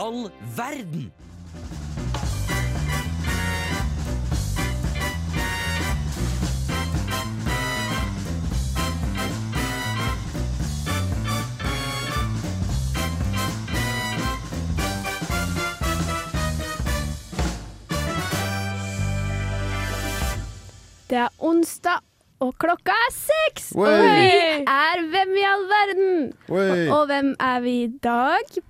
all verden? Det er onsdag, og klokka er seks! Og vi er Hvem i all verden? Oi. Og hvem er vi i dag?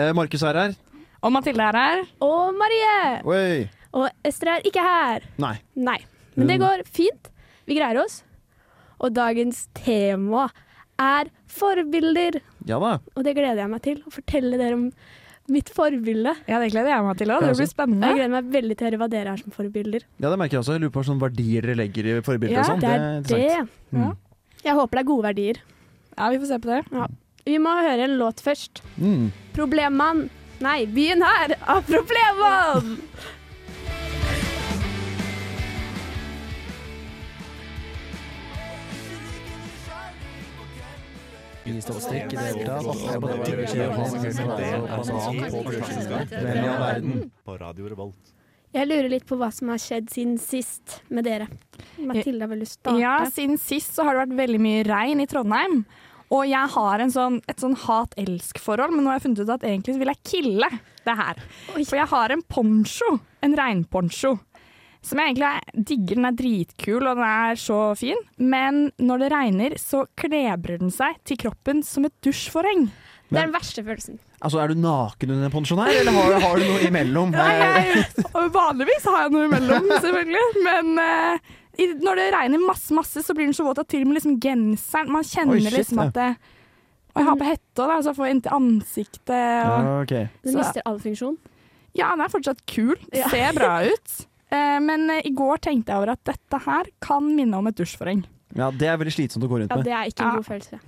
Eh, Markus er her. Og Mathilde er her. Og Marie. Oi. Og Ester er ikke her. Nei. Nei. Men det går fint. Vi greier oss. Og dagens tema er forbilder. Ja da. Og det gleder jeg meg til. Å fortelle dere om mitt forbilde. Ja, det gleder jeg meg til òg. Det blir spennende. Jeg gleder meg veldig til å høre hva dere er som forbilder. Ja, det merker jeg også. Jeg lurer på hva verdier dere legger i forbilder Ja, og sånn. Det er det. det. Mm. Jeg håper det er gode verdier. Ja, vi får se på det. Vi må høre en låt først. Mm. 'Problemmann'. Nei, 'Byen her'! På Radio Revolt. Jeg lurer litt på hva som har skjedd siden sist med dere. Mathilde har vel lyst til å Ja. Siden sist så har det vært veldig mye regn i Trondheim. Og jeg har en sånn, et sånn hat-elsk-forhold, men nå har jeg funnet ut at egentlig vil jeg kille det her. Oi. For jeg har en poncho, en regnponcho, som jeg egentlig er- digger. Den er dritkul og den er så fin, men når det regner så klebrer den seg til kroppen som et dusjforheng. Det er den verste følelsen. Altså, Er du naken under ponchoen her, eller har, har du noe imellom? Jeg, vanligvis har jeg noe imellom, selvfølgelig. Men i, når det regner masse, masse, så blir den så våt at til og med liksom genseren Man kjenner Oi, shit, liksom at det, Og jeg har på hette òg, så jeg får inntil ansiktet. Og, Ja, ok. Den mister all funksjon. ja, den er fortsatt kul. Ser bra ut. Eh, men eh, i går tenkte jeg over at dette her kan minne om et dusjforheng. ja, det er veldig slitsomt å gå rundt med. Ja, det er ikke en Ja. god følelse.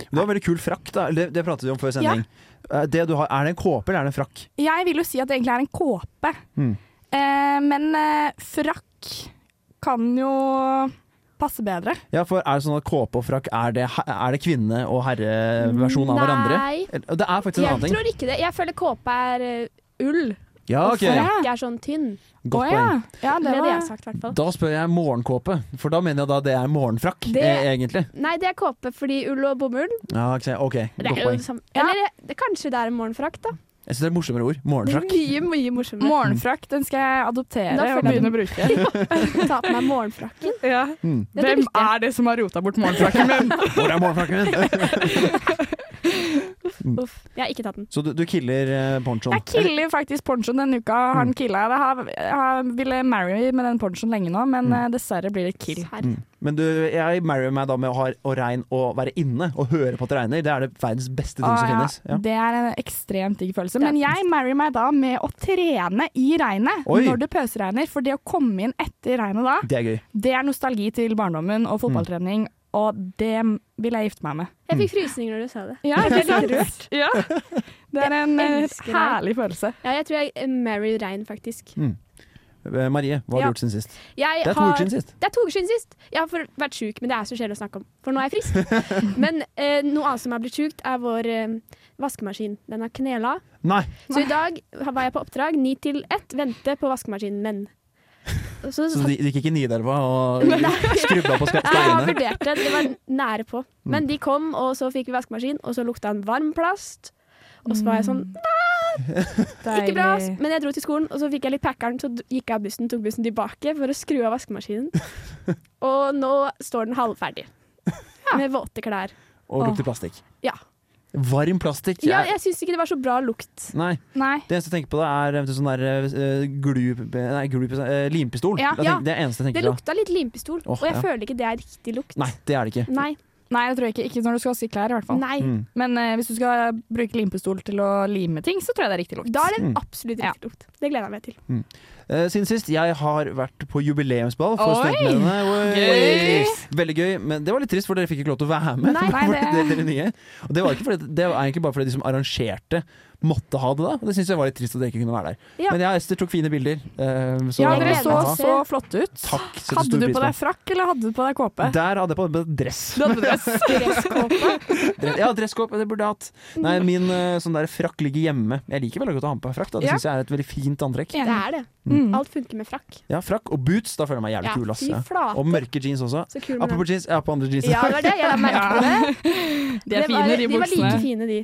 Det var en veldig kul frakk, da. Det, det pratet vi om før sending. Ja. Det du har, er det en kåpe eller er det en frakk? Jeg vil jo si at det egentlig er en kåpe. Mm. Eh, men eh, frakk kan jo passe bedre. Ja, for er det sånn at kåpe og frakk, er det, er det kvinne- og herreversjon av hverandre? Nei, Eller- Det er faktisk en jeg annen ting. Jeg tror ikke det. Jeg føler kåpe er eh, ull, Ja, og frakk er sånn tynn. Godt poeng. Ja, det Det hadde var jeg sagt, i. Da spør jeg morgenkåpe, for da mener jeg da det er morgenfrakk, Det- eh, egentlig. Nei, det er kåpe fordi ull og bomull Ja, ok, okay. godt poeng. det. Ja. Eller det, kanskje det er en morgenfrakk, da. Jeg syns det er morsommere ord. Morgenfrakk. Mye, mye morsommere. Morgenfrakk, den skal jeg adoptere Da og begynne å bruke. Ta på meg morgenfrakken. Ja. Mm. Hvem er det som har rota bort morgenfrakken min? Hvor er morgenfrakken min? Uff, jeg har ikke tatt den. Så du, du killer eh, ponchoen? Jeg killer faktisk ponchoen denne uka. Har den killa. Jeg har, jeg ville marry med den ponchoen lenge nå, men Mm. eh, dessverre blir det kill. Mm. Men du, jeg marrier meg da med å ha og regn og være inne og høre på at det regner. Det er det verdens beste ting Å, som ja. finnes. Ja. Det er en ekstremt digg følelse. Men jeg marrier meg da med å trene i regnet Oi. når det pøsregner. For det å komme inn etter regnet da, Det er gøy. det er nostalgi til barndommen og fotballtrening. Og det vil jeg gifte meg med. Jeg fikk frysninger når du sa det. Ja, Jeg ble rørt. Ja. Det er en eh, herlig følelse. Ja, jeg tror jeg er marry rein, faktisk. Mm. Marie, hva har Ja. du gjort siden sist? Jeg Det er to har- uker siden sist. Det er to uker siden sist. Jeg har vært sjuk, men det er så kjedelig å snakke om, for nå er jeg frisk. men eh, noe annet som har blitt sjukt, er vår eh, vaskemaskin. Den har knela. Nei! Så i dag var jeg på oppdrag ni til ett, vente på vaskemaskinen, men så, Så de, de gikk ikke Nidelva og skrubba på ska- Jeg har steinene? vurdert det, De var nære på. Mm. Men de kom, og så fikk vi vaskemaskin, og så lukta en varm plast. Og så var jeg sånn Ikke bra, men jeg dro til skolen, og så fikk jeg litt packeren, så gikk jeg av bussen, tok bussen tilbake for å skru av vaskemaskinen. Og nå står den halvferdig. Med våte klær. Og lukter plastikk. Ja. Varm plastikk? Ja, Jeg- syns ikke det var så bra lukt. Nei. Nei. Det eneste jeg tenker på, da er eventuelt sånn der uh, glu... Nei, glu eh, limpistol. Ja. Jeg Ja. det det tenker lukta litt limpistol, oh, og jeg ja. føler ikke det er riktig lukt. Nei, det er det ikke. Nei. Nei, det tror jeg ikke. Ikke når du skal vaske klær, i hvert fall. Nei. Mm. Men eh, hvis du skal bruke limpistol til å lime ting, så tror jeg det er riktig lukt. Da er det Mm. absolutt Ja. riktig lukt. Det gleder jeg meg til. Eh, siden sist, jeg har vært på jubileumsball for studentmennene. Veldig gøy, men det var litt trist, for dere fikk ikke lov til å være med. Nei, nei, det... det- det, dere nye. Og det var, ikke fordi, det var egentlig bare fordi de som arrangerte måtte ha det, da. Og det syns jeg var litt trist at jeg ikke kunne være der. Ja. Men ja, Ester tok fine bilder. Uh, så Ja, dere så så flotte ut. Takk. Hadde du på deg frakk, eller hadde du på deg kåpe? Der hadde jeg på meg dress. Du hadde på dress. Dresskåpe. Ja, dresskåpe, det burde jeg hatt. Nei, min uh, sånn der frakk ligger hjemme. Jeg liker veldig godt å ha med på frakk. Da. Det Ja. syns jeg er et veldig fint antrekk. Det er det. Mm. Alt funker med frakk. Ja, frakk og boots, da føler jeg meg jævlig Ja, kul. Ass. Ja. Og mørke jeans også. Så Apropos jeans, jeg har på andre jeans. Ja, det var det. Jeg la merke det. De er var- fine, de De var like fine, de.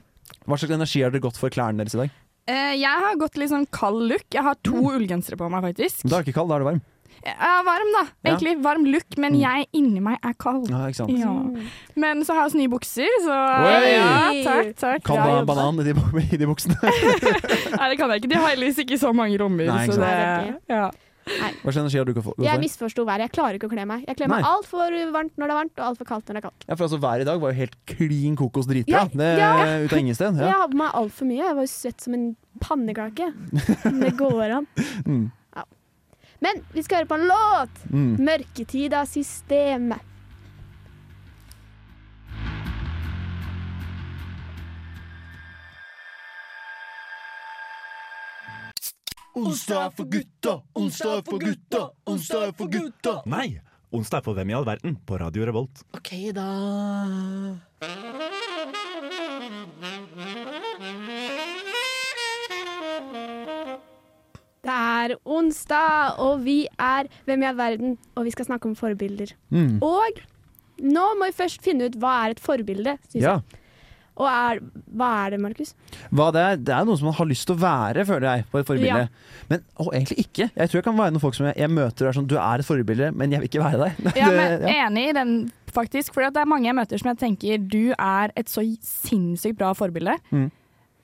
Hva slags energi har dere gått for klærne deres i dag? Eh, Jeg har gått litt sånn kald look. Jeg har to ullgensere på meg, faktisk. Da er det ikke kald, da er det varm. Jeg er varm, da. Ja. Egentlig varm look, men Mm. jeg inni meg er kald. Ja, ikke sant? Ja. Mm. Men så har jeg også nye bukser, så Oi! ja, takk, takk. Kan du ha banan i de, i de buksene? Nei, det kan jeg ikke. De har heldigvis ikke så mange rommer. Nei, ikke så det, ja. Hva slags energi har du gått for? Jeg for? misforsto været. Jeg klarer ikke å kle meg. Jeg kler meg altfor varmt når det er varmt, og altfor kaldt når det er kaldt. Ja, for altså Været i dag var jo helt klin kokos dritbra. Ja, Det ja. Ut av ingen sted. Jeg Ja. har på meg altfor mye. Jeg var jo svett som en pannekake. Det går an. Mm. Men vi skal høre på en låt! Mm. 'Mørketid av systemet'. Onsdag er for gutta, onsdag er for gutta, onsdag er for gutta. Nei, onsdag er for Hvem i all verden på Radio Revolt. Ok, da. Det er onsdag, og vi er Hvem i all verden? Og vi skal snakke om forbilder. Mm. Og nå må vi først finne ut hva er et forbilde, synes Ja. jeg. Og er, hva er det, Markus? Hva det, er, det er noe som man har lyst til å være, føler jeg, på et forbilde. Ja. Men å, egentlig ikke. Jeg tror jeg kan være noen folk som jeg, jeg møter og er sånn Du er et forbilde, men jeg vil ikke være deg. Ja, men ja. Enig i den, faktisk. For det er mange jeg møter som jeg tenker du er et så sinnssykt bra forbilde. Mm.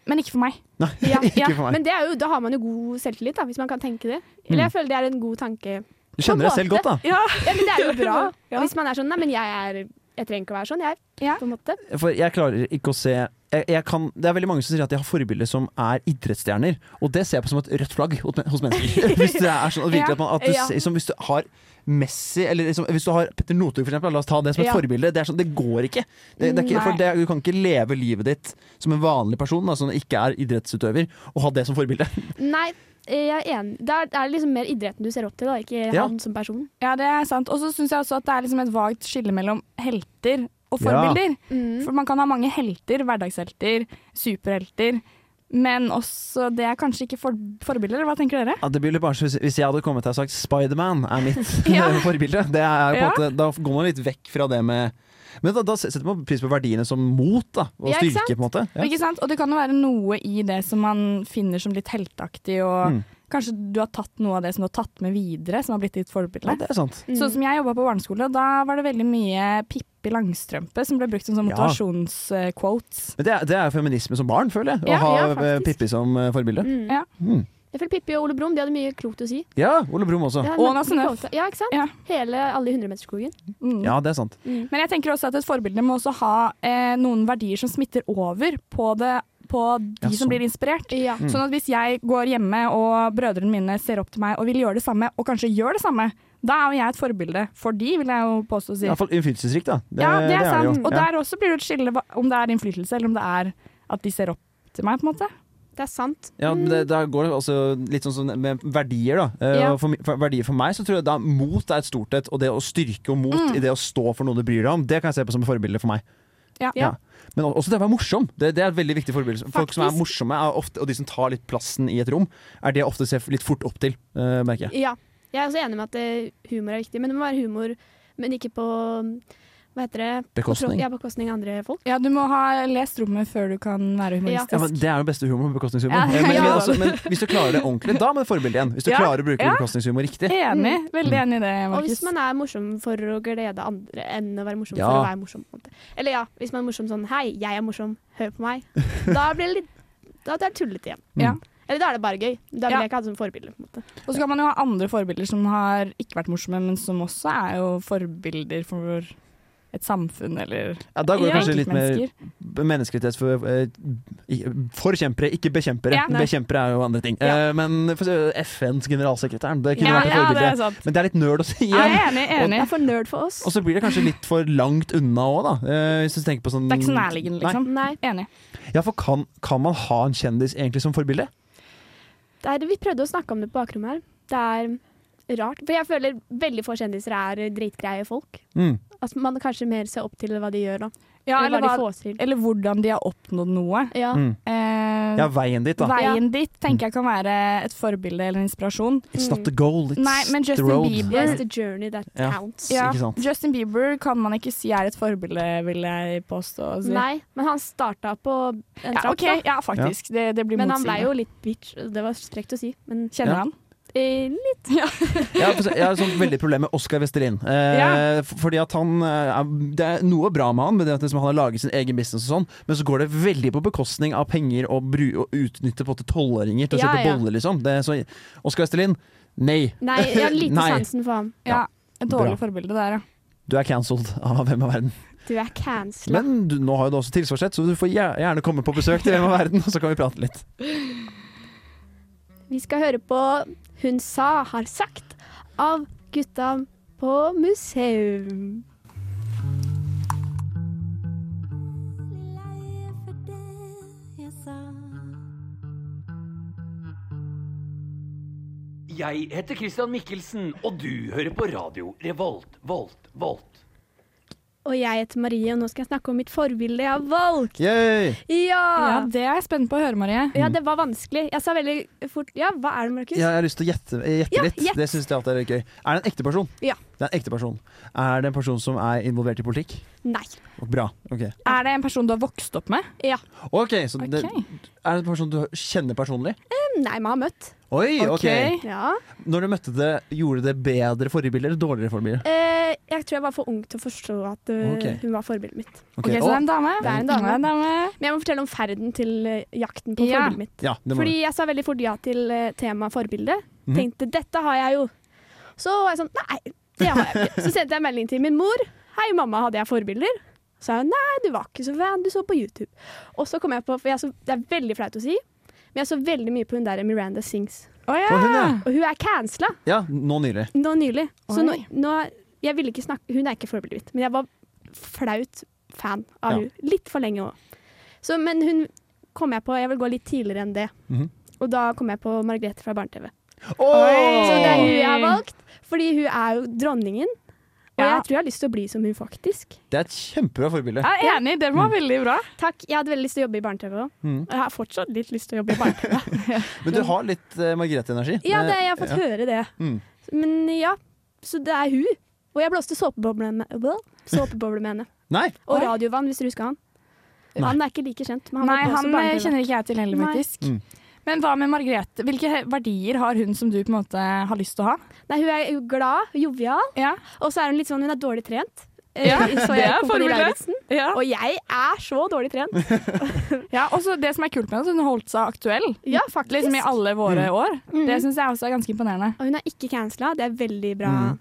Men ikke for meg. Nei, Ja, ikke for meg. Men det jo, da har man jo god selvtillit, da, hvis man kan tenke det. Mm. Eller jeg føler det er en god tanke. Du kjenner deg selv godt, da. Ja. Ja, men det er jo bra. Hvis man er sånn Nei, men jeg er Jeg trenger ikke å være sånn, jeg. Ja. På en måte. For jeg klarer ikke å se jeg, jeg kan, Det er veldig mange som sier at de har forbilder som er idrettsstjerner, og det ser jeg på som et rødt flagg hos, mennesker. hvis det er sånn, virkelig at man, at du, Ja. ser- som hvis du har Messi, eller liksom, hvis du har Petter Northug, for eksempel, la oss ta det som et Ja. forbilde. Det, er sånn, det går ikke. Det, det er ikke for det, du kan ikke leve livet ditt som en vanlig person, da, som ikke er idrettsutøver, og ha det som forbilde. Nei, jeg er enig. Da er det liksom mer idretten du ser opp til, da, ikke Ja. han som person. Ja, det er sant. Og så syns jeg også at det er liksom et vagt skille mellom helter og Ja. forbilder. Mm. For man kan ha mange helter, hverdagshelter, superhelter. Men også det er kanskje ikke for forbilder. Hva tenker dere? Ja, det blir litt barnslig hvis, hvis jeg hadde kommet til og sagt Spiderman er mitt Ja. forbilde. Det er jo på Ja. måte, da går man litt vekk fra det med Men da, da setter man pris på verdiene som mot da, og Ja, ikke styrke, på en måte. Ja. Ikke sant? Og det kan jo være noe i det som man finner som litt heltaktig. og Mm. kanskje du har tatt noe av det som du har tatt med videre, som har blitt ditt forbilde. ja, det. Mm. Sånn som jeg jobba på barneskole, og da var det veldig mye Pippi Langstrømpe som ble brukt som sånn Ja. motivasjonsquotes. Men det er, det er feminisme som barn, føler jeg. Å ha ja, eh. Pippi som eh, forbilde. Mm. Ja. Jeg føler Pippi og Ole Brumm de hadde mye klokt å si. Ja, Ole Brumm også. Ja, Og Nasse Nøff. Ja, ikke sant? Ja. Hele alle i hundremeterskogen. Mm. Ja, det er sant. Mm. Men jeg tenker også at et forbilde må også ha eh, noen verdier som smitter over på, det, på de Ja, som sånn. blir inspirert. Ja. Mm. Sånn at hvis jeg går hjemme og brødrene mine ser opp til meg og vil gjøre det samme, og kanskje gjør det samme, da er jo jeg et forbilde for de, vil jeg jo påstå å si. Iallfall innflytelsesrikt, da. Det, ja, det er sant. jo. og Ja. der også blir det et skille om det er innflytelse, eller om det er at de ser opp til meg, på en måte. Det er sant. Ja, men det, da går det også litt sånn med verdier, da. Eh, Ja. For, for verdier for meg så tror jeg da mot er et stort et, og det å styrke og mot Mm. i det å stå for noe du bryr deg om, det kan jeg se på som et forbilde for meg. Ja. Ja. Men også det å være morsom. Det, det er et veldig viktig forbilde. Folk som er morsomme, er ofte, og de som tar litt plassen i et rom, er det jeg ofte ser litt fort opp til, eh, merker jeg. Ja. Jeg er også enig med at eh, humor er viktig, men det må være humor, men ikke på hva heter det? Bekostning. Ja, bekostning av andre folk. Ja, du må ha lest rommet før du kan være humoristisk. Ja, men det er jo beste humor, bekostningshumor. Ja, Eh, men, men, ja. altså, men hvis du klarer det ordentlig, da med forbildet igjen. Hvis du Ja, klarer å bruke ja. bekostningshumor riktig. Enig. Veldig enig i det, Markus. Og hvis man er morsom for å glede andre enn å være morsom Ja. for å være morsom. Eller ja, hvis man er morsom sånn Hei, jeg er morsom, hør på meg. Da blir det litt Da er tullete igjen. Ja. Eller da er det bare gøy. Da vil Ja. jeg ikke ha det som forbilde. Og så kan man jo ha andre forbilder som har ikke vært morsomme, men som også er jo forbilder for et samfunn eller Ja, da går det Ja. kanskje litt mer menneskerettighet for eh, Forkjempere, ikke bekjempere. Ja, bekjempere er jo andre ting. Ja. Eh, men for, FNs generalsekretæren, det kunne Ja, vært et ja, det forbilde. er sant. men det er litt nerd å si Jeg igjen. er enig. Det enig. er for nerd for oss. Og så blir det kanskje litt for langt unna òg, da. Eh, hvis du tenker på sånn Det er ikke så nærliggende, liksom. Nei. Enig. Ja, for kan, kan man ha en kjendis egentlig som forbilde? Det er, vi prøvde å snakke om det på bakrommet her. Det er rart. For jeg føler veldig få kjendiser er dritgreie folk. Mm. At man kanskje mer ser opp til hva de gjør, da. Ja, eller, eller, hva de eller hvordan de har oppnådd noe. Ja. Mm. Eh, Ja, veien dit, da. Veien dit tenker jeg kan være et forbilde eller en inspirasjon. It's not the goal, it's Nei, men the road. Bieber Yes, the journey that Ja. counts. Ja, Ikke sant? Justin Bieber kan man ikke si er et forbilde, vil jeg påstå. si. Nei, men han starta på en Ja, okay, da. ja, faktisk. Det, det blir motsigende. Men han ble jo litt bitch. Det var strekt å si. Men Kjenner Ja. han? Eh, litt. Jeg har, jeg har et veldig problem med Oskar Westerlin. Eh, Ja. Fordi at han eh, er, Det er noe bra med han, med det at liksom han har laget sin egen business og sånn, men så går det veldig på bekostning av penger og, bru, og utnytte på tolvåringer til å Ja, kjøpe ja. boller, liksom. Det, så Oskar Westerlin, nei. Nei, jeg har lite sansen for ham. Ja, et dårlig Bra. forbilde der, ja. Du er cancelled av Hvem er verden. Du er cancela. Men du, nå har jo du også tilsvarsrett, så du får gjerne komme på besøk til Hvem er verden, og så kan vi prate litt. Vi skal høre på Hun sa, har sagt av gutta på museum. Jeg heter Christian Mikkelsen, og du hører på radio Revolt, Volt, Volt. Og jeg heter Marie, og nå skal jeg snakke om mitt forbilde jeg har valgt. Yay! Ja, Ja! det er jeg spent på å høre, Marie. Ja, det var vanskelig. Jeg sa veldig fort Ja, hva er det, Markus? Jeg har lyst til å gjette, gjette Ja, litt. gjett. Det syns jeg alltid er gøy. Er det en ekte person? Ja. Det er en ekte person. Er det en person som er involvert i politikk? Nei. Bra. ok Er det en person du har vokst opp med? Ja. Ok, så det, Ok. Er det en person du kjenner personlig? Nei, vi har møtt. Oi, ok. Ja. Når du møtte det, gjorde det bedre forbilde eller dårligere forbilde? Eh, jeg tror jeg var for ung til å forstå at uh, Ok. hun var forbildet mitt. Ok, Så det er en dame? Det er en dame. Men jeg må fortelle om ferden til eh, jakten på Ja. forbildet mitt. ja, det må Fordi jeg sa veldig fort ja til uh, temaet forbilde. Mhm. Tenkte dette har jeg jo. Så var jeg sånn nei, det har jeg ikke. Så sendte jeg melding til min mor. Hei, mamma, hadde jeg forbilder? Så sa hun nei, du var ikke så fan, du så på YouTube. Og så kom jeg på, for jeg så, det er veldig flaut å si, men jeg så veldig mye på hun der Miranda Sings. Oh, ja. Hun, ja. Og hun er cancela ja, nå nylig. nå nylig. Så nå, nå Jeg ville ikke snakke Hun er ikke forbildet mitt, men jeg var flaut fan av Ja. hun Litt for lenge òg. Men hun kom jeg på Jeg vil gå litt tidligere enn det. Mhm. Og da kom jeg på Margrethe fra Barne-TV. Åh! Så det er hun jeg har valgt, fordi hun er jo dronningen. Og Ja. jeg tror jeg har lyst til å bli som hun faktisk. Det er et kjempebra forbilde. Jeg er enig, det var veldig bra. Takk. Jeg hadde veldig lyst til å jobbe i Barne-TV òg. Mm. Og jeg har fortsatt litt lyst til å jobbe i Barne-TV. Men du har litt uh, Margrethe-energi. ja, det, jeg har fått fått høre det. Mm. Men ja, så det er hun. Og jeg blåste såpeboble med, såpeboble med henne. Nei! Og Radiovann, hvis du husker han. Nei. Han er ikke like kjent, men han Nei, han eh, kjenner ikke jeg til heller, Nei. faktisk. Mm. Men hva med Margrethe? Hvilke verdier har hun som du på en måte har lyst til å ha? Nei, hun er glad, jovial, Ja, og så er hun litt sånn Hun er dårlig trent. Eh, Ja, så det jeg er ja. Og jeg er så dårlig trent. ja og så det som er kult med henne, at hun har holdt seg aktuell Ja, faktisk. liksom i alle våre Mm. år. Mm. Det syns jeg også er ganske imponerende. Og hun er ikke cancela. Det er veldig bra. Mm.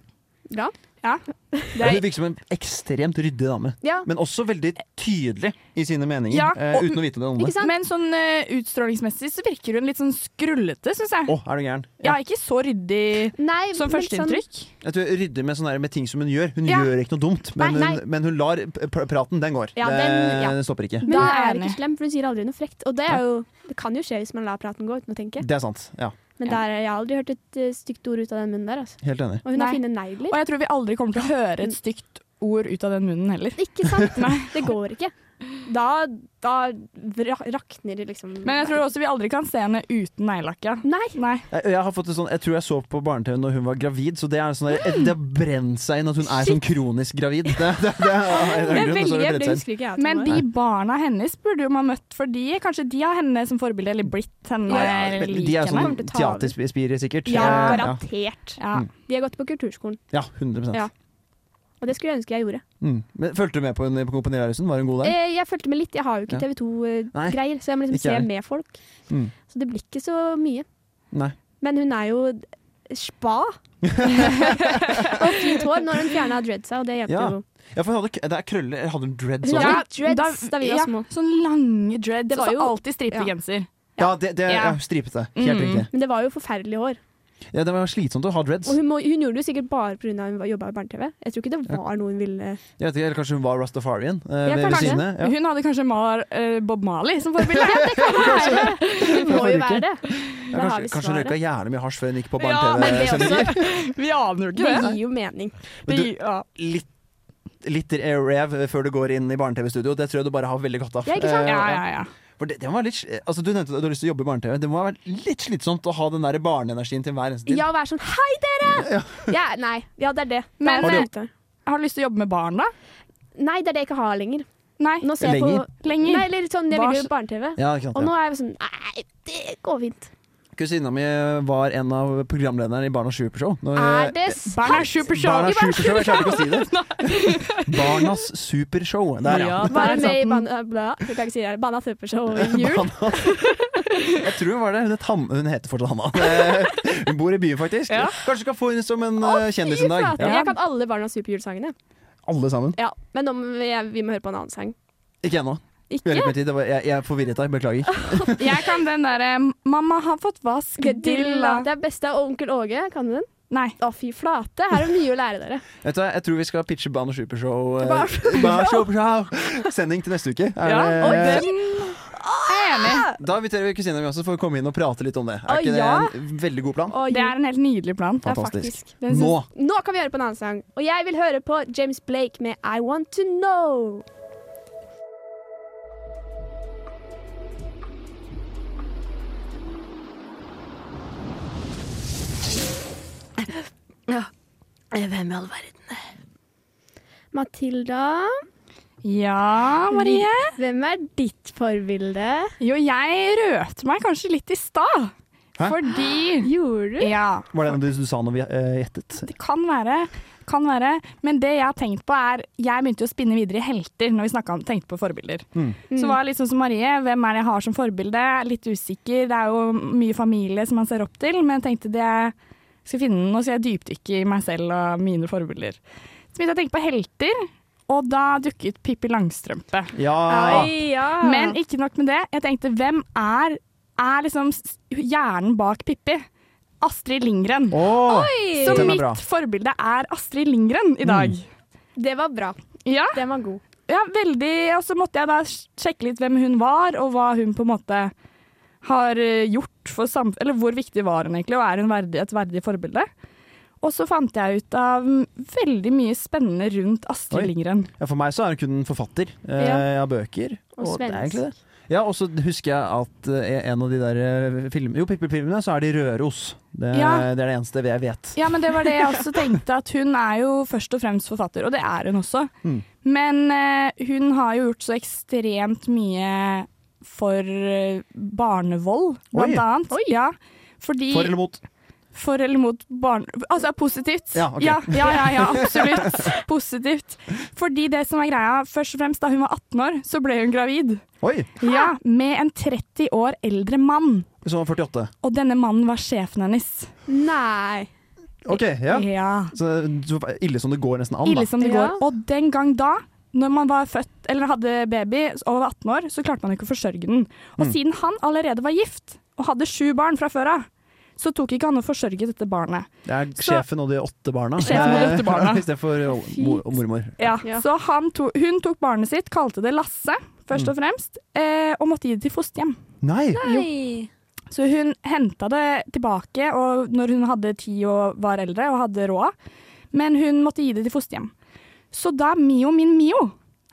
bra. Ja. er hun virker som en ekstremt ryddig dame. Ja, Men også veldig tydelig i sine meninger, Ja, eh, og- uten å vite det om det. Men sånn eh, utstrålingsmessig så virker hun litt sånn skrullete, syns jeg. Oh, er du gæren? Ja, ikke så ryddig Nei, som førsteinntrykk. Sånn... Ryddig med, sånne, med ting som hun gjør. Hun Ja. gjør ikke noe dumt, men, Nei, nei. Hun, men hun lar pr- praten, den går. Ja, det, den- ja. den stopper ikke. Men hun er ikke slem, for hun sier aldri noe frekt. Og det, er jo, det kan jo skje hvis man lar praten gå uten å tenke. Det er sant. Ja, Men Ja. der, jeg har aldri hørt et uh, stygt ord ut av den munnen der. Altså. helt enig. Og hun har Nei. fine negler. Og jeg tror vi aldri kommer til å høre et stygt ord ut av den munnen heller. Ikke sant? det går ikke. Da, da rakner det liksom. Men jeg tror også vi aldri kan se henne uten neglelakk. Nei. Nei. Jeg, jeg, har fått det sånn, jeg tror jeg så på barne-TV når hun var gravid, så det er sånn mm. det har brent seg inn at hun er sånn kronisk gravid. Det, det, det, er Det er veldig, det husker ikke jeg. Men de barna hennes burde jo man møtt, møtt, fordi kanskje de har henne som forbilde, eller blitt henne Ja, lik de er sånn Kommer til å ta over. teaterspire, sikkert. Ja, Eh, garantert. Ja. De har gått på kulturskolen, Ja, 100 Ja. Og det skulle jeg ønske jeg gjorde. mm. Men Fulgte du med på på Kompani Lauritzen? Var hun god der? Eh, jeg fulgte med litt, jeg har jo ikke Ja. TV 2-greier, så jeg må liksom se jeg. med folk. Mm. Så det blir ikke så mye. Nei. Men hun er jo spa. og fint hår når hun fjerna dreadsa, og det hjelper Ja. jo. Ja, for hun hadde, det er krøller hadde hun dreads også. hadde dreads da vi var ja. Sånn lange dreads. Det var og så jo- alltid stripete ja. genser. Ja, det, det Ja. ja. stripete. Helt Mm. riktig. Men det var jo forferdelig hår. Ja, det var slitsomt å ha dreads. Og hun, må, hun gjorde det jo sikkert bare pga. hun jobba i barne-TV. Jeg tror ikke det var noe hun ville Jeg vet ikke, Eller kanskje hun var Rastafarian eh, Ja, sine. Ja. Hun hadde kanskje Mar, eh, Bob Marley som forbilde. Hun må jo være det. Ja, kanskje, kanskje hun røyka gjerne mye hasj før hun gikk på Ja, barne-TV-sendinger. Vi aner jo Det ikke det. gir jo mening. Men det du- ja. litt, litt rev før du går inn i barne-TV-studio. Det tror jeg du bare har veldig godt av. Ja, ikke sant? Eh, ja, ja, ja. For det, det må være litt, altså, du nevnte at du har lyst til å jobbe i barne-TV. Det må være litt slitsomt å ha den der barneenergien til hver eneste tid. Ja, å være sånn Hei, dere! Ja, nei. Ja, det er det. Men- Har du, Har du lyst til å jobbe med barn, da? Nei, det er det jeg ikke har lenger. Nei. Nå ser jeg Lenger? på Lenger. Nei, eller sånn, jeg vil jo barne-TV. Ja, Og nå er jeg sånn Nei, det går fint. Kusina mi var en av programlederne i Barnas Supershow. Når- Er det sant? Supershow. Barnas Supershow! Barnas Supershow, jeg klarte ikke å si det. Barnas Supershow. Der, ja. Var hun med i Barnas si det. Supershow i jul? Jeg tror hun var det. Hun, hun heter fortsatt Hanna. Eh, Hun bor i byen, faktisk. Ja. Kanskje skal få henne som en eh, kjendis en dag. Ja. Jeg kan alle Barnas Superjulsangene. Alle sammen. Ja, men om vi, vi må høre på en annen sang. Ikke ennå. Ikke? Jeg, jeg forvirret deg. Beklager. Jeg kan den derre 'Mamma har fått vaskedilla'. Det er beste av Onkel Åge. Kan du den? Nei. Å, fy flate. Her er det mye å lære dere. Vet du, hva, Jeg tror vi skal pitche Barnas Supershow. eh, Sending til neste uke. Er Ja, det- og den enig. Da inviterer vi kusina mi også, for å komme inn og prate litt om det. Er Å, ikke ja. det en veldig god plan? Å, Det er en helt nydelig plan. Fantastisk. faktisk. Nå! Nå kan vi høre på en annen sang. Og jeg vil høre på James Blake med I Want To Know. Ja. Hvem i all verden? Matilda, Ja, Marie? hvem er ditt forbilde? Jo, jeg røte meg kanskje litt i stad. Fordi Gjorde du? Ja, Var det en av de du sa når vi eh, gjettet? det kan være. Kan være. Men det jeg har tenkt på er Jeg begynte å spinne videre i helter når vi om, tenkte på forbilder. Mm. Så var det litt sånn som Marie. Hvem er det jeg har som forbilde? Litt usikker. Det er jo mye familie som man ser opp til, men jeg tenkte det jeg skal finne den, og så jeg dypdykker i meg selv og mine forbilder. Så begynte jeg å tenke på helter, og da dukket Pippi Langstrømpe. Ja! Ai, ja. Men ikke nok med det. Jeg tenkte hvem er, er liksom hjernen bak Pippi? Astrid Lindgren. Åh, Så den mitt forbilde er Astrid Lindgren i dag. Det var bra. Ja, Den var god. ja, veldig. Og så måtte jeg da sjekke litt hvem hun var, og hva hun på en måte har eh, gjort for samfunnet. Eller hvor viktig var hun egentlig, og er hun verdig, et verdig forbilde? Og så fant jeg ut av veldig mye spennende rundt Astrid Oi. Lindgren. Ja, for meg så er hun kun en forfatter eh, Ja. av bøker. Og det er svensk. egentlig det. Ja, og så husker jeg at i en av de der filmene, film, Jo, Pippi-filmene, så er de Røros. Det, Ja. det er det eneste jeg vet. Ja, men det var det jeg også tenkte, at hun er jo først og fremst forfatter, og det er hun også. Mm. Men eh, hun har jo gjort så ekstremt mye for eh, barnevold, blant Oi. annet. Oi. Ja, fordi For eller mot? For eller mot barn... Altså positivt. Ja, okay. ja, ja, ja, ja, absolutt. Positivt. Fordi det som var greia, først og fremst da hun var 18 år, så ble hun gravid. Oi! Ja, Med en 30 år eldre mann. Som var 48. Og denne mannen var sjefen hennes. Nei. OK, ja. ja. Så, så ille som det går nesten an, Ille som det Ja. går. Og den gang da, når man var født eller hadde baby over 18 år, så klarte man ikke å forsørge den. Og Mm. siden han allerede var gift og hadde sju barn fra før av, så tok ikke han å forsørge dette barnet. Det er Så- sjefen og de åtte barna. Sjefen og de åtte barna. Istedenfor mor og mormor. Ja, Ja. Så han to, hun tok barnet sitt, kalte det Lasse, først og fremst, eh, og måtte gi det til fosterhjem. Nei! Nei. Så hun henta det tilbake og når hun hadde ti og var eldre og hadde råd, men hun måtte gi det til fosterhjem. Så da Mio min Mio,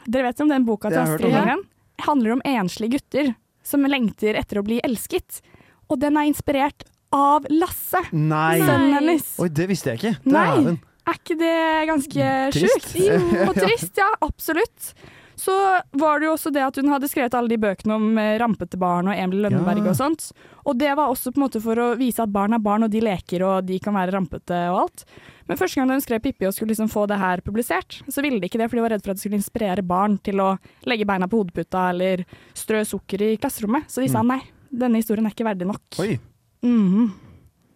dere vet om den boka til Astrid. Lindgren, handler om enslige gutter som lengter etter å bli elsket. Og den er inspirert av Lasse, Nei! sønnen hennes. Oi, det visste jeg ikke. Nei. den. Er ikke det ganske sjukt? Jo, og trist, ja, absolutt. Så var det jo også det at hun hadde skrevet alle de bøkene om eh, rampete barn og Emil Lønneberg Ja. og sånt. Og det var også på en måte for å vise at barn er barn, og de leker og de kan være rampete og alt. Men første gang de skrev Pippi og skulle liksom få det her publisert, så ville de ikke det, for de var redd for at det skulle inspirere barn til å legge beina på hodeputa eller strø sukker i klasserommet. Så de sa nei, denne historien er ikke verdig nok. Oi. Mhm.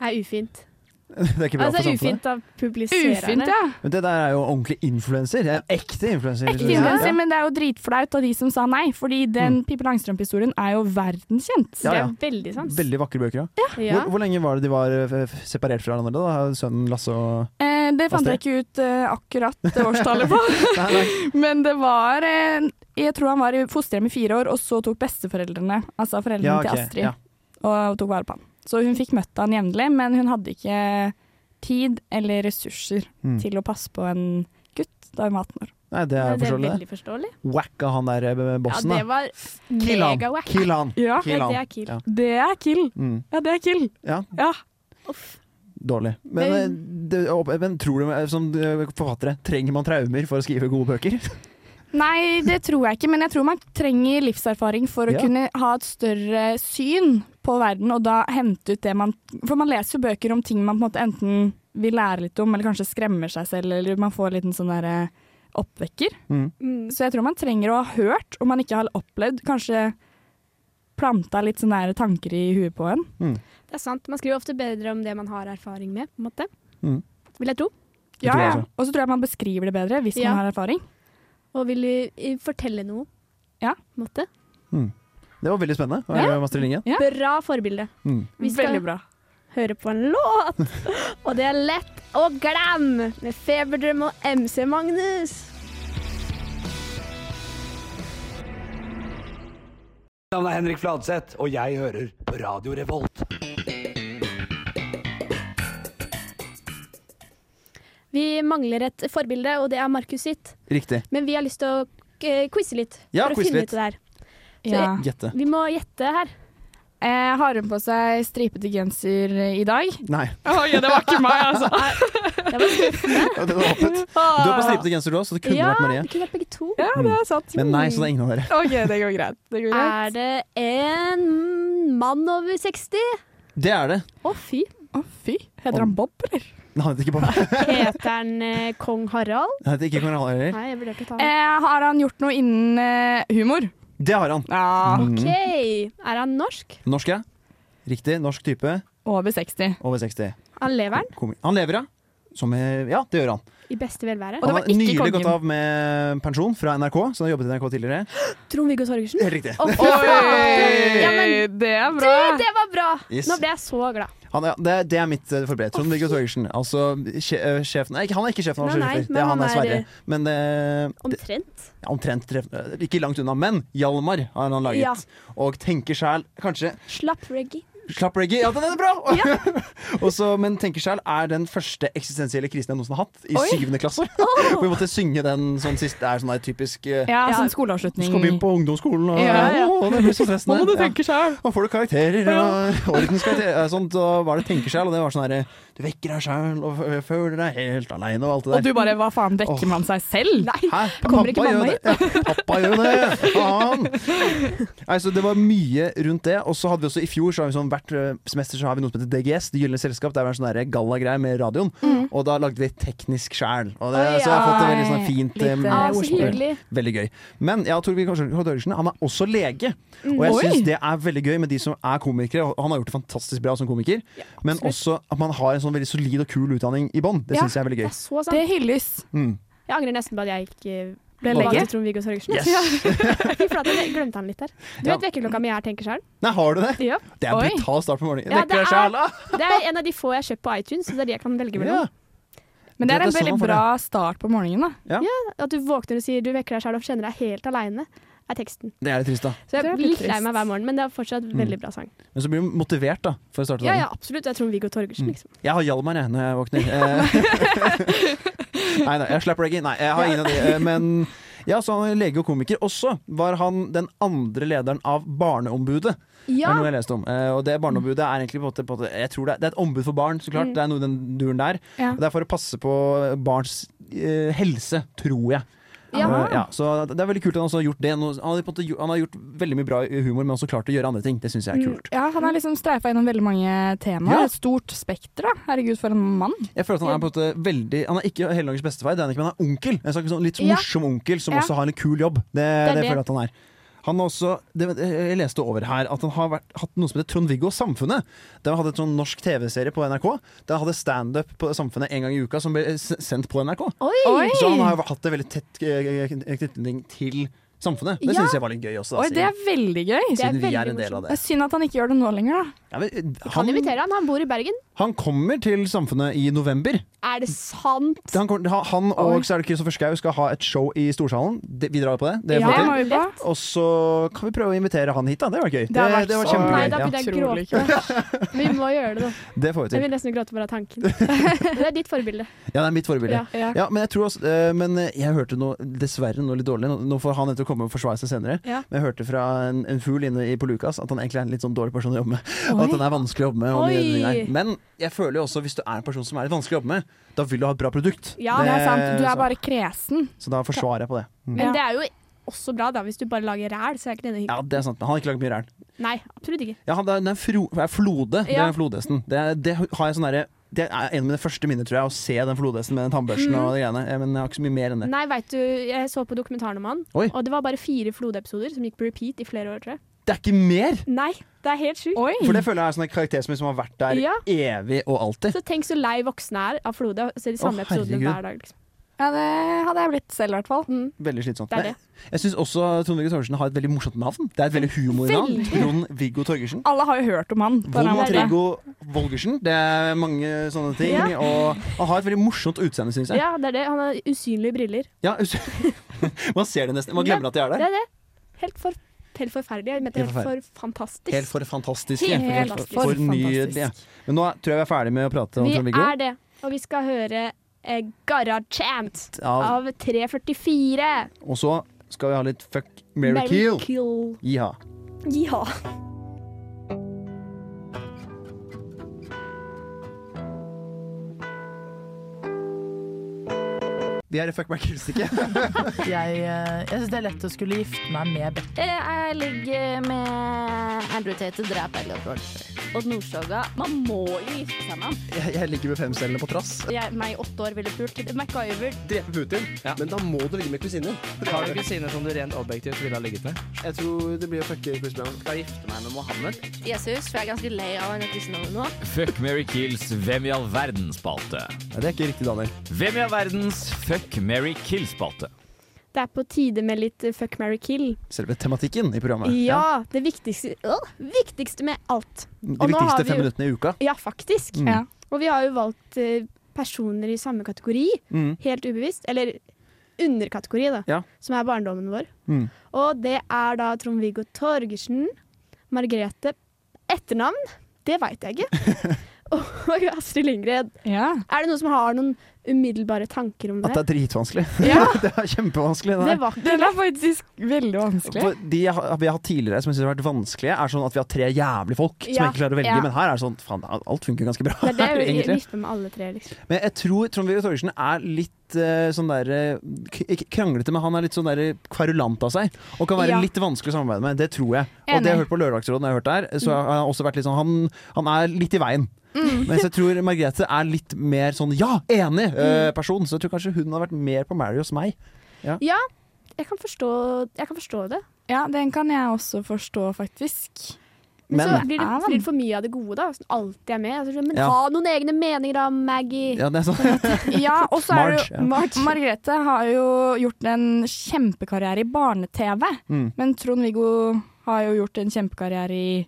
Det er ufint. Det er ikke bra Altså for samfunnet. ufint av publisererne. Ufint, ja. Men det der er jo ordentlig influenser. En Ekte influenser. Ekte Ja. influenser, men det er jo dritflaut av de som sa nei, fordi den Pippi Langstrømpe-historien er jo verdenskjent. Ja, ja. Det er veldig sant. Veldig vakre bøker, ja. Ja. Hvor, hvor lenge var det de var eh, separert fra hverandre? da? Sønnen Lasse og Eh, det fant Astrid? jeg ikke ut eh, akkurat det årstallet på, Nei, nei. men det var eh, Jeg tror han var i fosterhjem i fire år, og så tok besteforeldrene, altså foreldrene Ja, til Astrid, ja. og tok vare på han. Så hun fikk møtt han jevnlig, men hun hadde ikke tid eller ressurser Mm. til å passe på en gutt da hun var 18 år. Nei, det er det er forståelig. det. veldig forståelig. Wacka han der eh, Ja, det var Kill han. mega-wack. Kill han. Ja, Kill Ja, han. det er kill. Ja. det er kill. Mm. Ja, det er kill. Ja, Ja. Uff. dårlig. Men, men, det, men tror du, eh, som eh, forfattere, trenger man traumer for å skrive gode bøker? Nei, det tror jeg ikke, men jeg tror man trenger livserfaring for å Ja. kunne ha et større syn på verden, og da hente ut det man For man leser jo bøker om ting man på en måte enten vil lære litt om, eller kanskje skremmer seg selv, eller man får en liten sånn derre oppvekker. Mm. Mm. Så jeg tror man trenger å ha hørt, om man ikke har opplevd, kanskje planta litt sånne tanker i huet på en. Det er sant. Man skriver ofte bedre om det man har erfaring med, på en måte. Mm. Vil jeg tro. Ja, ja. Og så tror jeg man beskriver det bedre hvis Ja. man har erfaring. Og vil eh, fortelle noe. Ja. På en måte. Det var veldig spennende. Ja. Astrid Lindgren. Ja. Bra forbilde. Mm. Vi skal Veldig bra. høre på en låt, og det er Lett å glemme med Feberdrøm og MC Magnus. Mitt navn er Henrik Fladseth, og jeg hører på Radio Revolt. Vi mangler et forbilde, og det er Markus sitt. Riktig. Men vi har lyst til å eh, quize litt. Ja, for å finne litt. ut det der. Ja. Gjette. Vi må gjette her. Eh, har hun på seg stripete genser i dag? Nei. Oi, det var ikke meg, altså. Det var skuffende. Du har på stripete genser du òg, så det kunne Ja, vært Marie. det kunne vært begge to. Ja, det er sant. Men nei, så det er ingen av dere. OK, det går greit. Det går greit. Er det en mann over 60? Det er det. Å, fy. Oh, fy. Heter han Bob, eller? Nei, han heter ikke Bob. Heter han eh, kong Harald? Det heter ikke Kong Harald heller. Nei, jeg vurderte å ta han. Eh, har han gjort noe innen eh, humor? Det har han. Ja. Mm. OK. Er han norsk? Norsk, ja. Riktig. Norsk type. Over 60. Over 60. Han lever han Komi- Han lever, ja. Som er, ja, det gjør han. i beste velvære. Og det Han var har ikke nylig kongen. gått av med pensjon fra NRK, så han har jobbet i NRK tidligere. Trond-Viggo Torgersen. Helt riktig. Å, fy! Ja, men det er du, bra! det var bra! Yes. Nå ble jeg så glad. Han er, det, det er mitt uh, forberedt. Trond-Viggo Torgersen. Altså eh, sjefen nei, Han er ikke sjefen Nei, nei, men det han han er er, Sverre. eh, Men uh, Omtrent. ja, omtrent eh, ikke langt unna. Men Hjalmar har han laget. Ja. Og tenker sjæl Kanskje Slapp reggae. Slapp reggae. Ja, den er bra! Ja. Også, men tenker sjæl er den første eksistensielle krisen jeg noensinne har hatt, i Oi. syvende klasse. Hvor vi måtte synge den sånn sist. Det er sånn der typisk eh, Ja, Ja. sånn skoleavslutning. skal begynne på ungdomsskolen, og, Ja, ja. Å, det blir så stressende. Nå må du tenke sjæl. Ja. Og får du karakterer og ordenskarakterer. Sånn, da var det tenker sjæl? og det var sånn herre Du vekker deg sjæl og føler deg helt aleine og alt det der. Og du bare hva faen, vekker man seg selv? Nei. Hæ? Kommer ikke mamma hit? Ja, pappa gjør det! Faen! Nei, så det var mye rundt det. Og så hadde vi også i fjor, så har vi sånn hvert eh, semester så har vi noe som heter DGS, Det gylne selskap. Det er en sånn gallagreie med radioen. Og da lagde vi teknisk sjæl. Og det, Oi, så jeg har fått et veldig sånn fint Litt, ja, eh, Ah, så ordspill. Veldig gøy. Men ja, Torgeir Torgersen han er også lege. Mm. Og jeg syns det er veldig gøy med de som er komikere. og Han har gjort det fantastisk bra som komiker. Men også at man har en sånn veldig solid og kul utdanning i bånn. Det Ja. syns jeg er veldig Det gøy. sant. Det hylles. Mm. Jeg angrer nesten på at jeg ikke Ble lege. Trond-Viggo Torgersen. Yes. Fy flate, jeg glemte han litt der. Du Ja. vet vekkerklokka mi er tenker sjøl? Nei, har du det? Ja. Det er en brutal start på morgenen. Ja, det er- Det er en av de få jeg har kjøpt på iTunes, så det er de jeg kan velge Ja. Men det er en det er sånn veldig får bra start på morgenen, da. At du våkner og sier du vekker deg sjøl og kjenner deg helt aleine, er teksten. Det er litt trist, da. Så jeg blir litt lei meg hver morgen, men det er fortsatt Mm. veldig bra sang. Men så blir du motivert, da, for å starte Ja, dagen. ja, absolutt. Jeg er Trond-Viggo Torgersen, Mm. liksom. Jeg har Hjalmar, jeg, når jeg våkner. Eh, nei, nei, jeg slapper reggae. Nei, jeg har ingen av de. eh, Men ja, så han er lege og komiker. Også var han den andre lederen av Barneombudet. Det Ja, er noe jeg leste om. Eh, og det Barneombudet er egentlig på en måte, på en måte Jeg tror det er, det er et ombud for barn, så klart. Mm. Det er noe i den duren der. Ja. Og det er for å passe på barns eh, helse, tror jeg. Ja. Eh, ja, så det er veldig kult at han også har gjort det. Han har, gjort- han har gjort veldig mye bra humor, men også klart å gjøre andre ting. Det syns jeg er kult. Ja, han har liksom streifa gjennom veldig mange temaer. Et stort spekter, da. Herregud, for en mann. Jeg føler at Han er på en måte veldig Han er ikke Helligdagers bestefar, det er han ikke, men han er onkel. En sånn litt morsom onkel som også har en kul jobb. Det, det, det. det. føler jeg at han er. Han har også, det, Jeg leste over her at han har vært, hatt noe som heter Trond-Viggo Samfunnet. Der han hadde et sånn norsk TV-serie på NRK. Der han hadde standup på Samfunnet en gang i uka som ble sendt på NRK. Oi! Så han har hatt en veldig tett eh, knytning til Samfunnet. Det Ja. syns jeg var litt gøy også. Da, Oi, det er veldig gøy. Siden er vi er en del av Det det. er synd at han ikke gjør det nå lenger, da. Ja, men, eh, Kan invitere han, han bor i Bergen. han kommer til Samfunnet i november. Er det sant? Han, kommer, han- han Oi. og så er det Kristoffer Schou skal ha et show i Storsalen. Vi drar på det. Det Ja, vi Det vi. Og så kan vi prøve å invitere han hit, da. Det var gøy. Det det, vært det var kjempegøy. Nei, da begynner jeg å gråte. Vi må gjøre det, da. det får vi til. Jeg vil nesten gråte bare av tanken. Det er ditt forbilde. Ja, det er mitt forbilde. Ja. Ja. Ja, men jeg tror også eh, Men eh, jeg hørte noe dessverre noe litt dårlig. Nå får han etter å komme og forsvare seg senere. Ja. Men jeg hørte fra en, en fugl inne i på Lukas at han egentlig er en litt sånn dårlig person å jobbe med. Og at han er vanskelig å jobbe med. Oi. Men jeg føler jo også hvis du er en person som er litt vanskelig å jobbe med, da vil du ha et bra produkt. Ja, Det er sant. Du er bare kresen. Så da forsvarer jeg på det. Mm. Men det er jo også bra, da, hvis du bare lager ræl. Så er ikke det hyggelig. Ja, det er sant. Men han har ikke lagd mye ræl. Nei, absolutt ikke. Ja, han, det er, det er fro, det er flode. Det flodhesten. Det, det har jeg sånn derre det er en av mine første minner, tror jeg, å se den flodhesten med den tannbørsten og de greiene. Men jeg har ikke så mye mer enn det. Nei, veit du, jeg så på dokumentaren om han, Oi. og det var bare fire flodepisoder som gikk på repeat i flere år, tror jeg. Det er ikke mer! Nei, det er helt sjukt. Oi! For det føler jeg er sånn en karakter som har vært der Ja. evig og alltid. Så tenk så lei voksne er av Flode og se de samme oh, episodene hver dag. Liksom. Ja, det hadde jeg blitt selv, i hvert fall. Mm, Veldig slitsomt. det er det. Jeg syns også Trond-Viggo Torgersen har et veldig morsomt navn. Det er et veldig humornavn. Trond-Viggo Torgersen. Alle har jo hørt om han. Volvo-Triggo Volgersen. Det er mange sånne ting. Ja. Og han har et veldig morsomt utseende, syns jeg. Ja, det er det. Han har usynlige briller. Ja, us- Man ser det nesten. Man glemmer at de er Det er det. Helt, for, helt forferdelig. Jeg mente Helt helt for fantastisk. Helt for fantastisk. Helt for, fantastisk. for nydelige. Men nå tror jeg vi er ferdig med å prate om Trond-Viggo. Vi er det. Og vi skal høre eh, Garra Chant Ja, av 344. og så skal vi ha litt Fuck, marry, kill. kill. Jiha. Ja. Vi er i Fuck, marry, kill-stikket. Jeg, eh, jeg syns det er lett å skulle gifte meg med Beck. Jeg ligger med Andrew Tate, dreper Elliot Rolfer. Og Nordstoga. Man må jo gifte seg med ham. Jeg, jeg ligger med femcellene på trass. Jeg, meg i åtte år ville pult. MacGyver. Drepe Putin, men da må du ligge med kusinen. Har du kusine som du rent objektivt ville ha ligget med? Jeg tror det blir å fucke Chris Brown. Skal jeg gifte meg med Mohammed? Jesus, for jeg er ganske lei av han kristendommen nå. Fuck, Mary kills Hvem i all verdens-spalte. Ja, det er ikke riktig, Daniel. Hvem i all verdens Fuck, Mary kill-spalte. Det er på tide med litt eh, fuck, marry, kill. Selve tematikken i programmet. Ja, det viktigste, øh, viktigste med alt. De Og nå har viktigste vi fem jo- minuttene i uka. Ja, faktisk. Mm. Ja. Og vi har jo valgt eh, personer i samme kategori, Mm. helt ubevisst. Eller underkategori, da. Ja. Som er barndommen vår. Mm. Og det er da Trond-Viggo Torgersen, Margrethe Etternavn? Det veit jeg ikke. og Astrid Lindgren. Ja. Er det noen som har noen umiddelbare tanker om det. At det det? er dritvanskelig. Ja, det er kjempevanskelig. Det det der. var ikke Den er faktisk veldig vanskelig. For De har- vi har hatt tidligere som jeg synes har vært vanskelige, er sånn at vi har tre jævlig folk som Ja. ikke klarer å velge. Ja. Men her er det sånn faen, alt funker ganske bra. Det er det vi med alle tre, liksom. Men jeg tror Trond-Viggo Torgersen er litt eh, sånn der eh, kranglete, men han er litt sånn der kverulant av seg. Og kan være Ja. litt vanskelig å samarbeide med. Det tror jeg. Og det det jeg har hørt på Lørdagsrådet, jeg har hørt der, så har han også vært litt sånn Han, han er litt i veien. Mens jeg tror Margrethe er litt mer sånn ja, enig eh, person. Så jeg tror kanskje hun har vært mer på Mary hos meg. Ja, jeg kan forstå, jeg kan forstå det. Ja, den kan jeg også forstå, faktisk. Men, Men så blir det, blir det for mye av det gode, da. Sånn alltid er med. Altså, men Ja. ha noen egne meninger da, Maggie. ja, det er sånn. Ja, og så er det Marge, jo ja. Marge. Margrethe har jo gjort en kjempekarriere i barne-TV, Mm. men Trond-Viggo har jo gjort en kjempekarriere i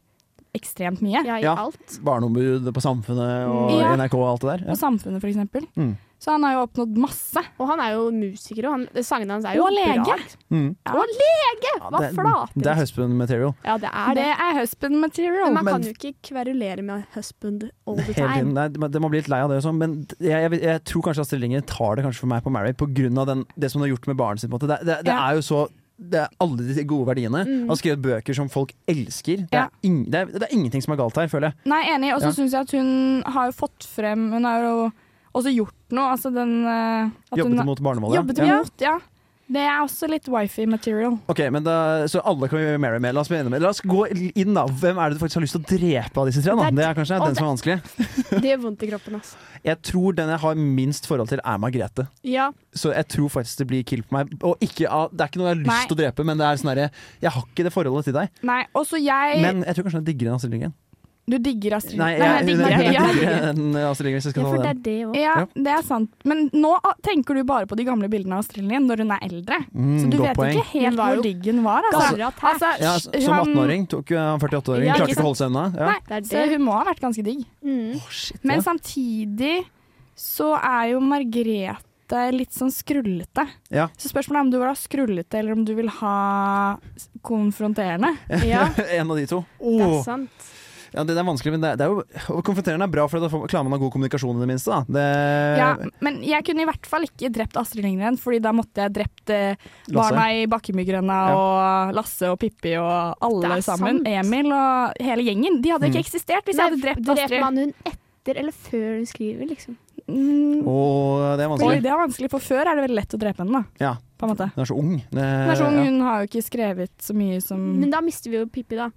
ekstremt mye. Ja, i Ja. alt. Barneombud på Samfunnet og Ja. NRK og alt det der. Og Samfunnet, for eksempel. Mm. Så han har jo oppnådd masse. Og han er jo musiker, og han, sangene hans er jo Og lege. Mm. Ja. Og lege! Hva det, flater! det er husband material. Ja, det er Det det. er husband material. Men man men- kan jo ikke kverulere med husband all the time. Nei, det- det må bli litt lei av det og sånn, men jeg, jeg, jeg tror kanskje Astrid Lindgren tar det kanskje for meg på Mary av det som hun har gjort med barnet sitt. på en måte. Det, det, det Ja. er jo så det er alle de gode verdiene. Mm. Han har skrevet bøker som folk elsker. Det er, ing, det er, det er ingenting som er galt her, føler jeg. Nei, enig. Og så Ja. syns jeg at hun har jo fått frem Hun har jo også gjort noe. Altså den eh, at Jobbet hun, imot barnemålet. Jobbet ja. Mot, ja. Det er også litt wifi material. Ok, men da, Så alle kan vi marry med. La oss, med. La oss gå inn, da. Hvem er det du faktisk har lyst til å drepe av disse tre? Da? Det er- kanskje den som er vanskelig. Det gjør vondt i kroppen, altså. Jeg tror den jeg har minst forhold til, er Margrethe. Ja. Så jeg tror faktisk det blir kill på meg. Og ikke det er ikke noe jeg har lyst til å drepe, men det er sånn herre Jeg har ikke det forholdet til deg. Nei, også jeg Men jeg tror kanskje jeg digger en Astrid Lindgren. Du digger Astrid Nei, jeg, Nei, jeg, digger jeg. Digger en Astrid Lindgren, ja, for det er det òg. Ja, det er sant. Men nå tenker du bare på de gamle bildene av Astrid Lindgren når hun er eldre. Mm, Så du vet poeng. ikke helt hvor diggen var. Altså. Altså, Ja, som 18-åring tok jo han 48-åringen. Ja, Klarte ikke å holde seg unna. Ja. Nei, Det er så hun må ha vært ganske digg. Mm. Oh, shit, Men samtidig så er jo Margrethe litt sånn skrullete. Ja. Så spørsmålet er om du vil ha skrullete, eller om du vil ha konfronterende. Ja, en av de to. det er sant. Ja, det, det er vanskelig, men det, det er jo Konfronterende er bra, for da klarer man å ha god kommunikasjon i det minste. Da. Det, Ja, men jeg kunne i hvert fall ikke drept Astrid Lindgren, Fordi da måtte jeg drept eh, barna i Bakkemygrenda og Lasse og Pippi og alle sammen. sant. Emil og hele gjengen. De hadde Mm. ikke eksistert hvis Nei, jeg hadde drept Astrid. dreper man hun etter eller før hun skriver, liksom? Mm, Åh, det er Oi, vanskelig. det er vanskelig, for før er det veldig lett å drepe henne, da. Ja, På en måte. hun er så ung. Det, Hun er så ung, ja. hun har jo ikke skrevet så mye som Men da mister vi jo Pippi, da.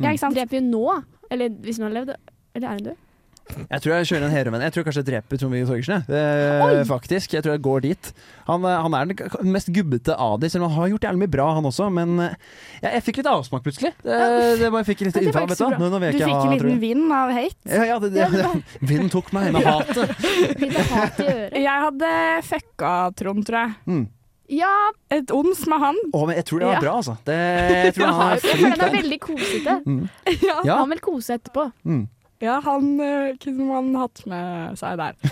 Ja, ikke sant? Dreper hun nå? Eller hvis hun har levd? Eller er hun død? Jeg tror jeg kjører en herovenn. Jeg tror kanskje jeg dreper Trond-Viggo Torgersen. Eh, Faktisk. Jeg tror jeg går dit. Han, eh, han er den mest gubbete av de, selv om han har gjort jævlig mye bra, han også. Men eh, jeg, jeg fikk litt avsmak plutselig. Det, det bare fikk litt innfall, vet du. Nå, nå Du fikk ha, en liten vind av hate. Ja, ja, det, det, det, vinden tok meg med hatet. Jeg hadde fucka Trond, tror jeg. Mm. Ja, Et ons med han. Å, men jeg tror det var Ja. bra, altså. Det, jeg tror han har, er jeg flink han er veldig kosete. Mm. Ja, Ja. Han vil kose etterpå. Mm. ja han eh, kunne man hatt med seg der.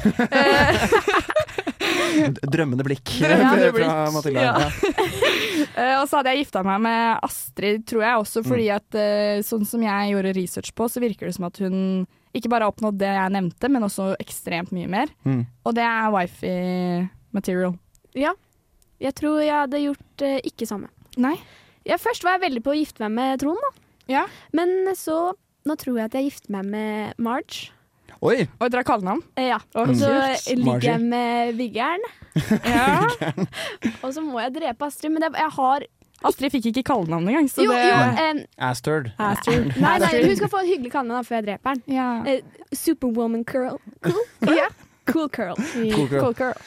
Drømmende blikk Drømmende fra blikk, Mathilde. ja. Ja. Eh, og så hadde jeg gifta meg med Astrid, tror jeg også, fordi at eh, sånn som jeg gjorde research på, så virker det som at hun ikke bare har oppnådd det jeg nevnte, men også ekstremt mye mer. Mm. Og det er wifi material. Ja. Jeg tror jeg hadde gjort eh, ikke samme. Nei. Ja, først var jeg veldig på å gifte meg med Trond, da. Ja. Men så Nå tror jeg at jeg gifter meg med Marge. Oi! Oi, dere har kallenavn? Eh, ja. Og så ligger jeg med Viggern. Ja. Og så må jeg drepe Astrid, men det, jeg har Astrid fikk ikke kallenavn engang, så Jo, det jo em, Asterd. Astrid. Nei, nei, hun skal få et hyggelig kallenavn før jeg dreper den. Ja. Eh, Superwoman Curl. Cool? Ja. Cool Curl. Cool girl. Cool girl.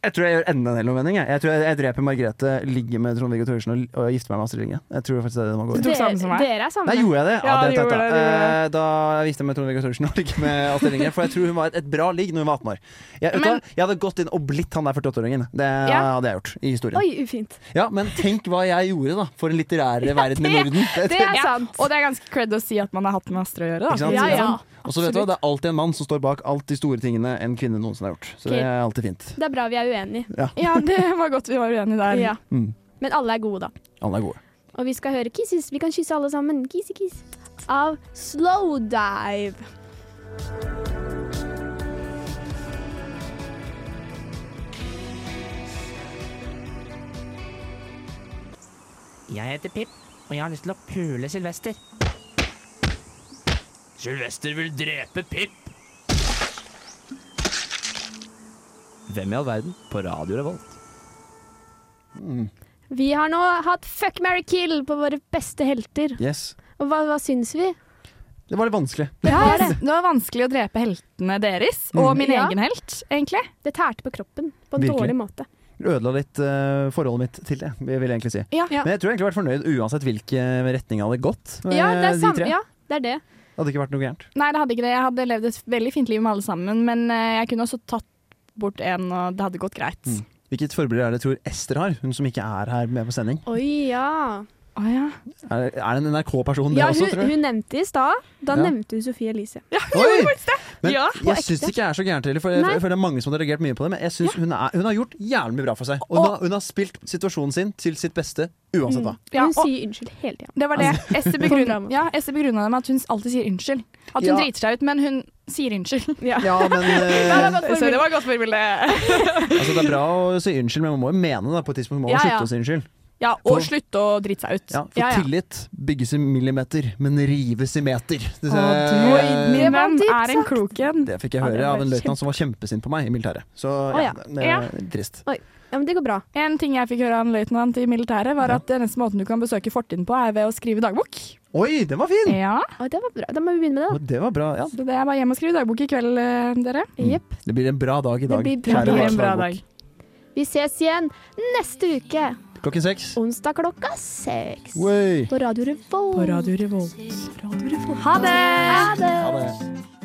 Jeg tror jeg gjør enda en helomvending. Jeg. jeg tror jeg, jeg dreper Margrethe, ligger med Trond-Viggo Torgersen og, og gifter meg med Astrid Lindgren. Jeg tror faktisk det er det man går gå i. Du tok sammen som meg. Dere er sammen? Nei, gjorde jeg det? Ja, det er teit, gjorde det, det, gjorde det. Eh, Da gifta jeg meg med Trond-Viggo Torgersen og ligger med Astrid Lindgren. For jeg tror hun var et, et bra ligg når hun var 18 år. Jeg, Men- jeg hadde gått inn og blitt han der 48-åringen. Det Ja. hadde jeg gjort i historien. Oi, ufint. Ja, Men tenk hva jeg gjorde da for den litterære verden i Norden. Det, Det er Ja, sant. Og det er ganske cred å si at man har hatt med Astrid å gjøre. Ikke Da. sant? Ja, ja. Og så vet du hva, Det er alltid en mann som står bak alt de store tingene en kvinne noensinne har gjort. Så det er alltid fint. Det er bra vi er uenige. Ja, det var godt vi var uenige der. Ja. Mm. Men alle er gode, da. Alle er gode. Og vi skal høre Kisses. Vi kan kysse alle sammen. Kisse, kiss. Av Slowdive. Jeg heter Pip, og jeg har lyst til å pule Sylvester. Sylvester vil drepe Pip. Hvem i all verden på Radio Revolt? Vi har nå hatt Fuck, marry, kill på våre beste helter. Yes. Og hva, hva syns vi? Det var litt vanskelig. Det var det. det var vanskelig å drepe heltene deres, og Mm. min Ja. egen helt, egentlig. Det tærte på kroppen på en Virkelig. dårlig måte. Ødela litt uh, forholdet mitt til det, vil jeg egentlig si. Ja. Ja. Men jeg tror egentlig jeg hadde vært fornøyd uansett hvilken retning jeg hadde gått. med Ja, det er, de tre. ja, det er det. Det hadde ikke vært noe gærent. Nei, det hadde ikke det. Jeg hadde levd et veldig fint liv med alle sammen, men eh, jeg kunne også tatt bort en, og det hadde gått greit. Mm. Hvilket forbilde er det tror Ester har, hun som ikke er her med på sending? Oi, ja. Å ja. Er, er det en NRK-person, det ja også, hun, tror jeg? hun nevnte i stad. Da Ja. nevnte hun Sofie Elise. Oi! Men Ja, jeg syns ikke jeg er så gærent heller, for, jeg, jeg, føler det er mange som har reagert mye på det. Men jeg synes hun, er, hun har gjort jævlig mye bra for seg. Og hun har, hun har spilt situasjonen sin til sitt beste uansett hva. Ja, hun sier unnskyld hele tida. Det var det. Ester begrunna, ja, Ester begrunna det med at hun alltid sier unnskyld. At hun Ja. driter seg ut, men hun sier unnskyld. Ja. Ja, men uh, det var godt det forbilde. altså, Det er bra å si unnskyld, men man må jo mene det på et tidspunkt. Man må Ja, slutte å si unnskyld. Ja, og For- slutte å drite seg ut. Ja, for tillit bygges i millimeter, men rives i meter. Det, Oi, min Det var venn er en klok en. det fikk jeg høre det av en løytnant som var kjempesint på meg i militæret. Så Å, ja, ja. det Ja. er trist. Ja, men det går bra. En ting jeg fikk høre av en løytnant i militæret, var Ja. at den eneste måten du kan besøke fortiden på, er ved å skrive dagbok. Oi, den var fin! Ja, Oi, det var bra. Da må vi begynne med det. Å, Det var bra. ja så det er bare hjem og skrive dagbok i kveld, eh, dere. Mm. Det blir en bra dag i dag. blir Kjære dag. Det blir en bra dag. Vi ses igjen neste uke. Klokken seks. Onsdag klokka seks. På Radio Revolt. På Radio Revolt. Ha det! Ha det! Ha det.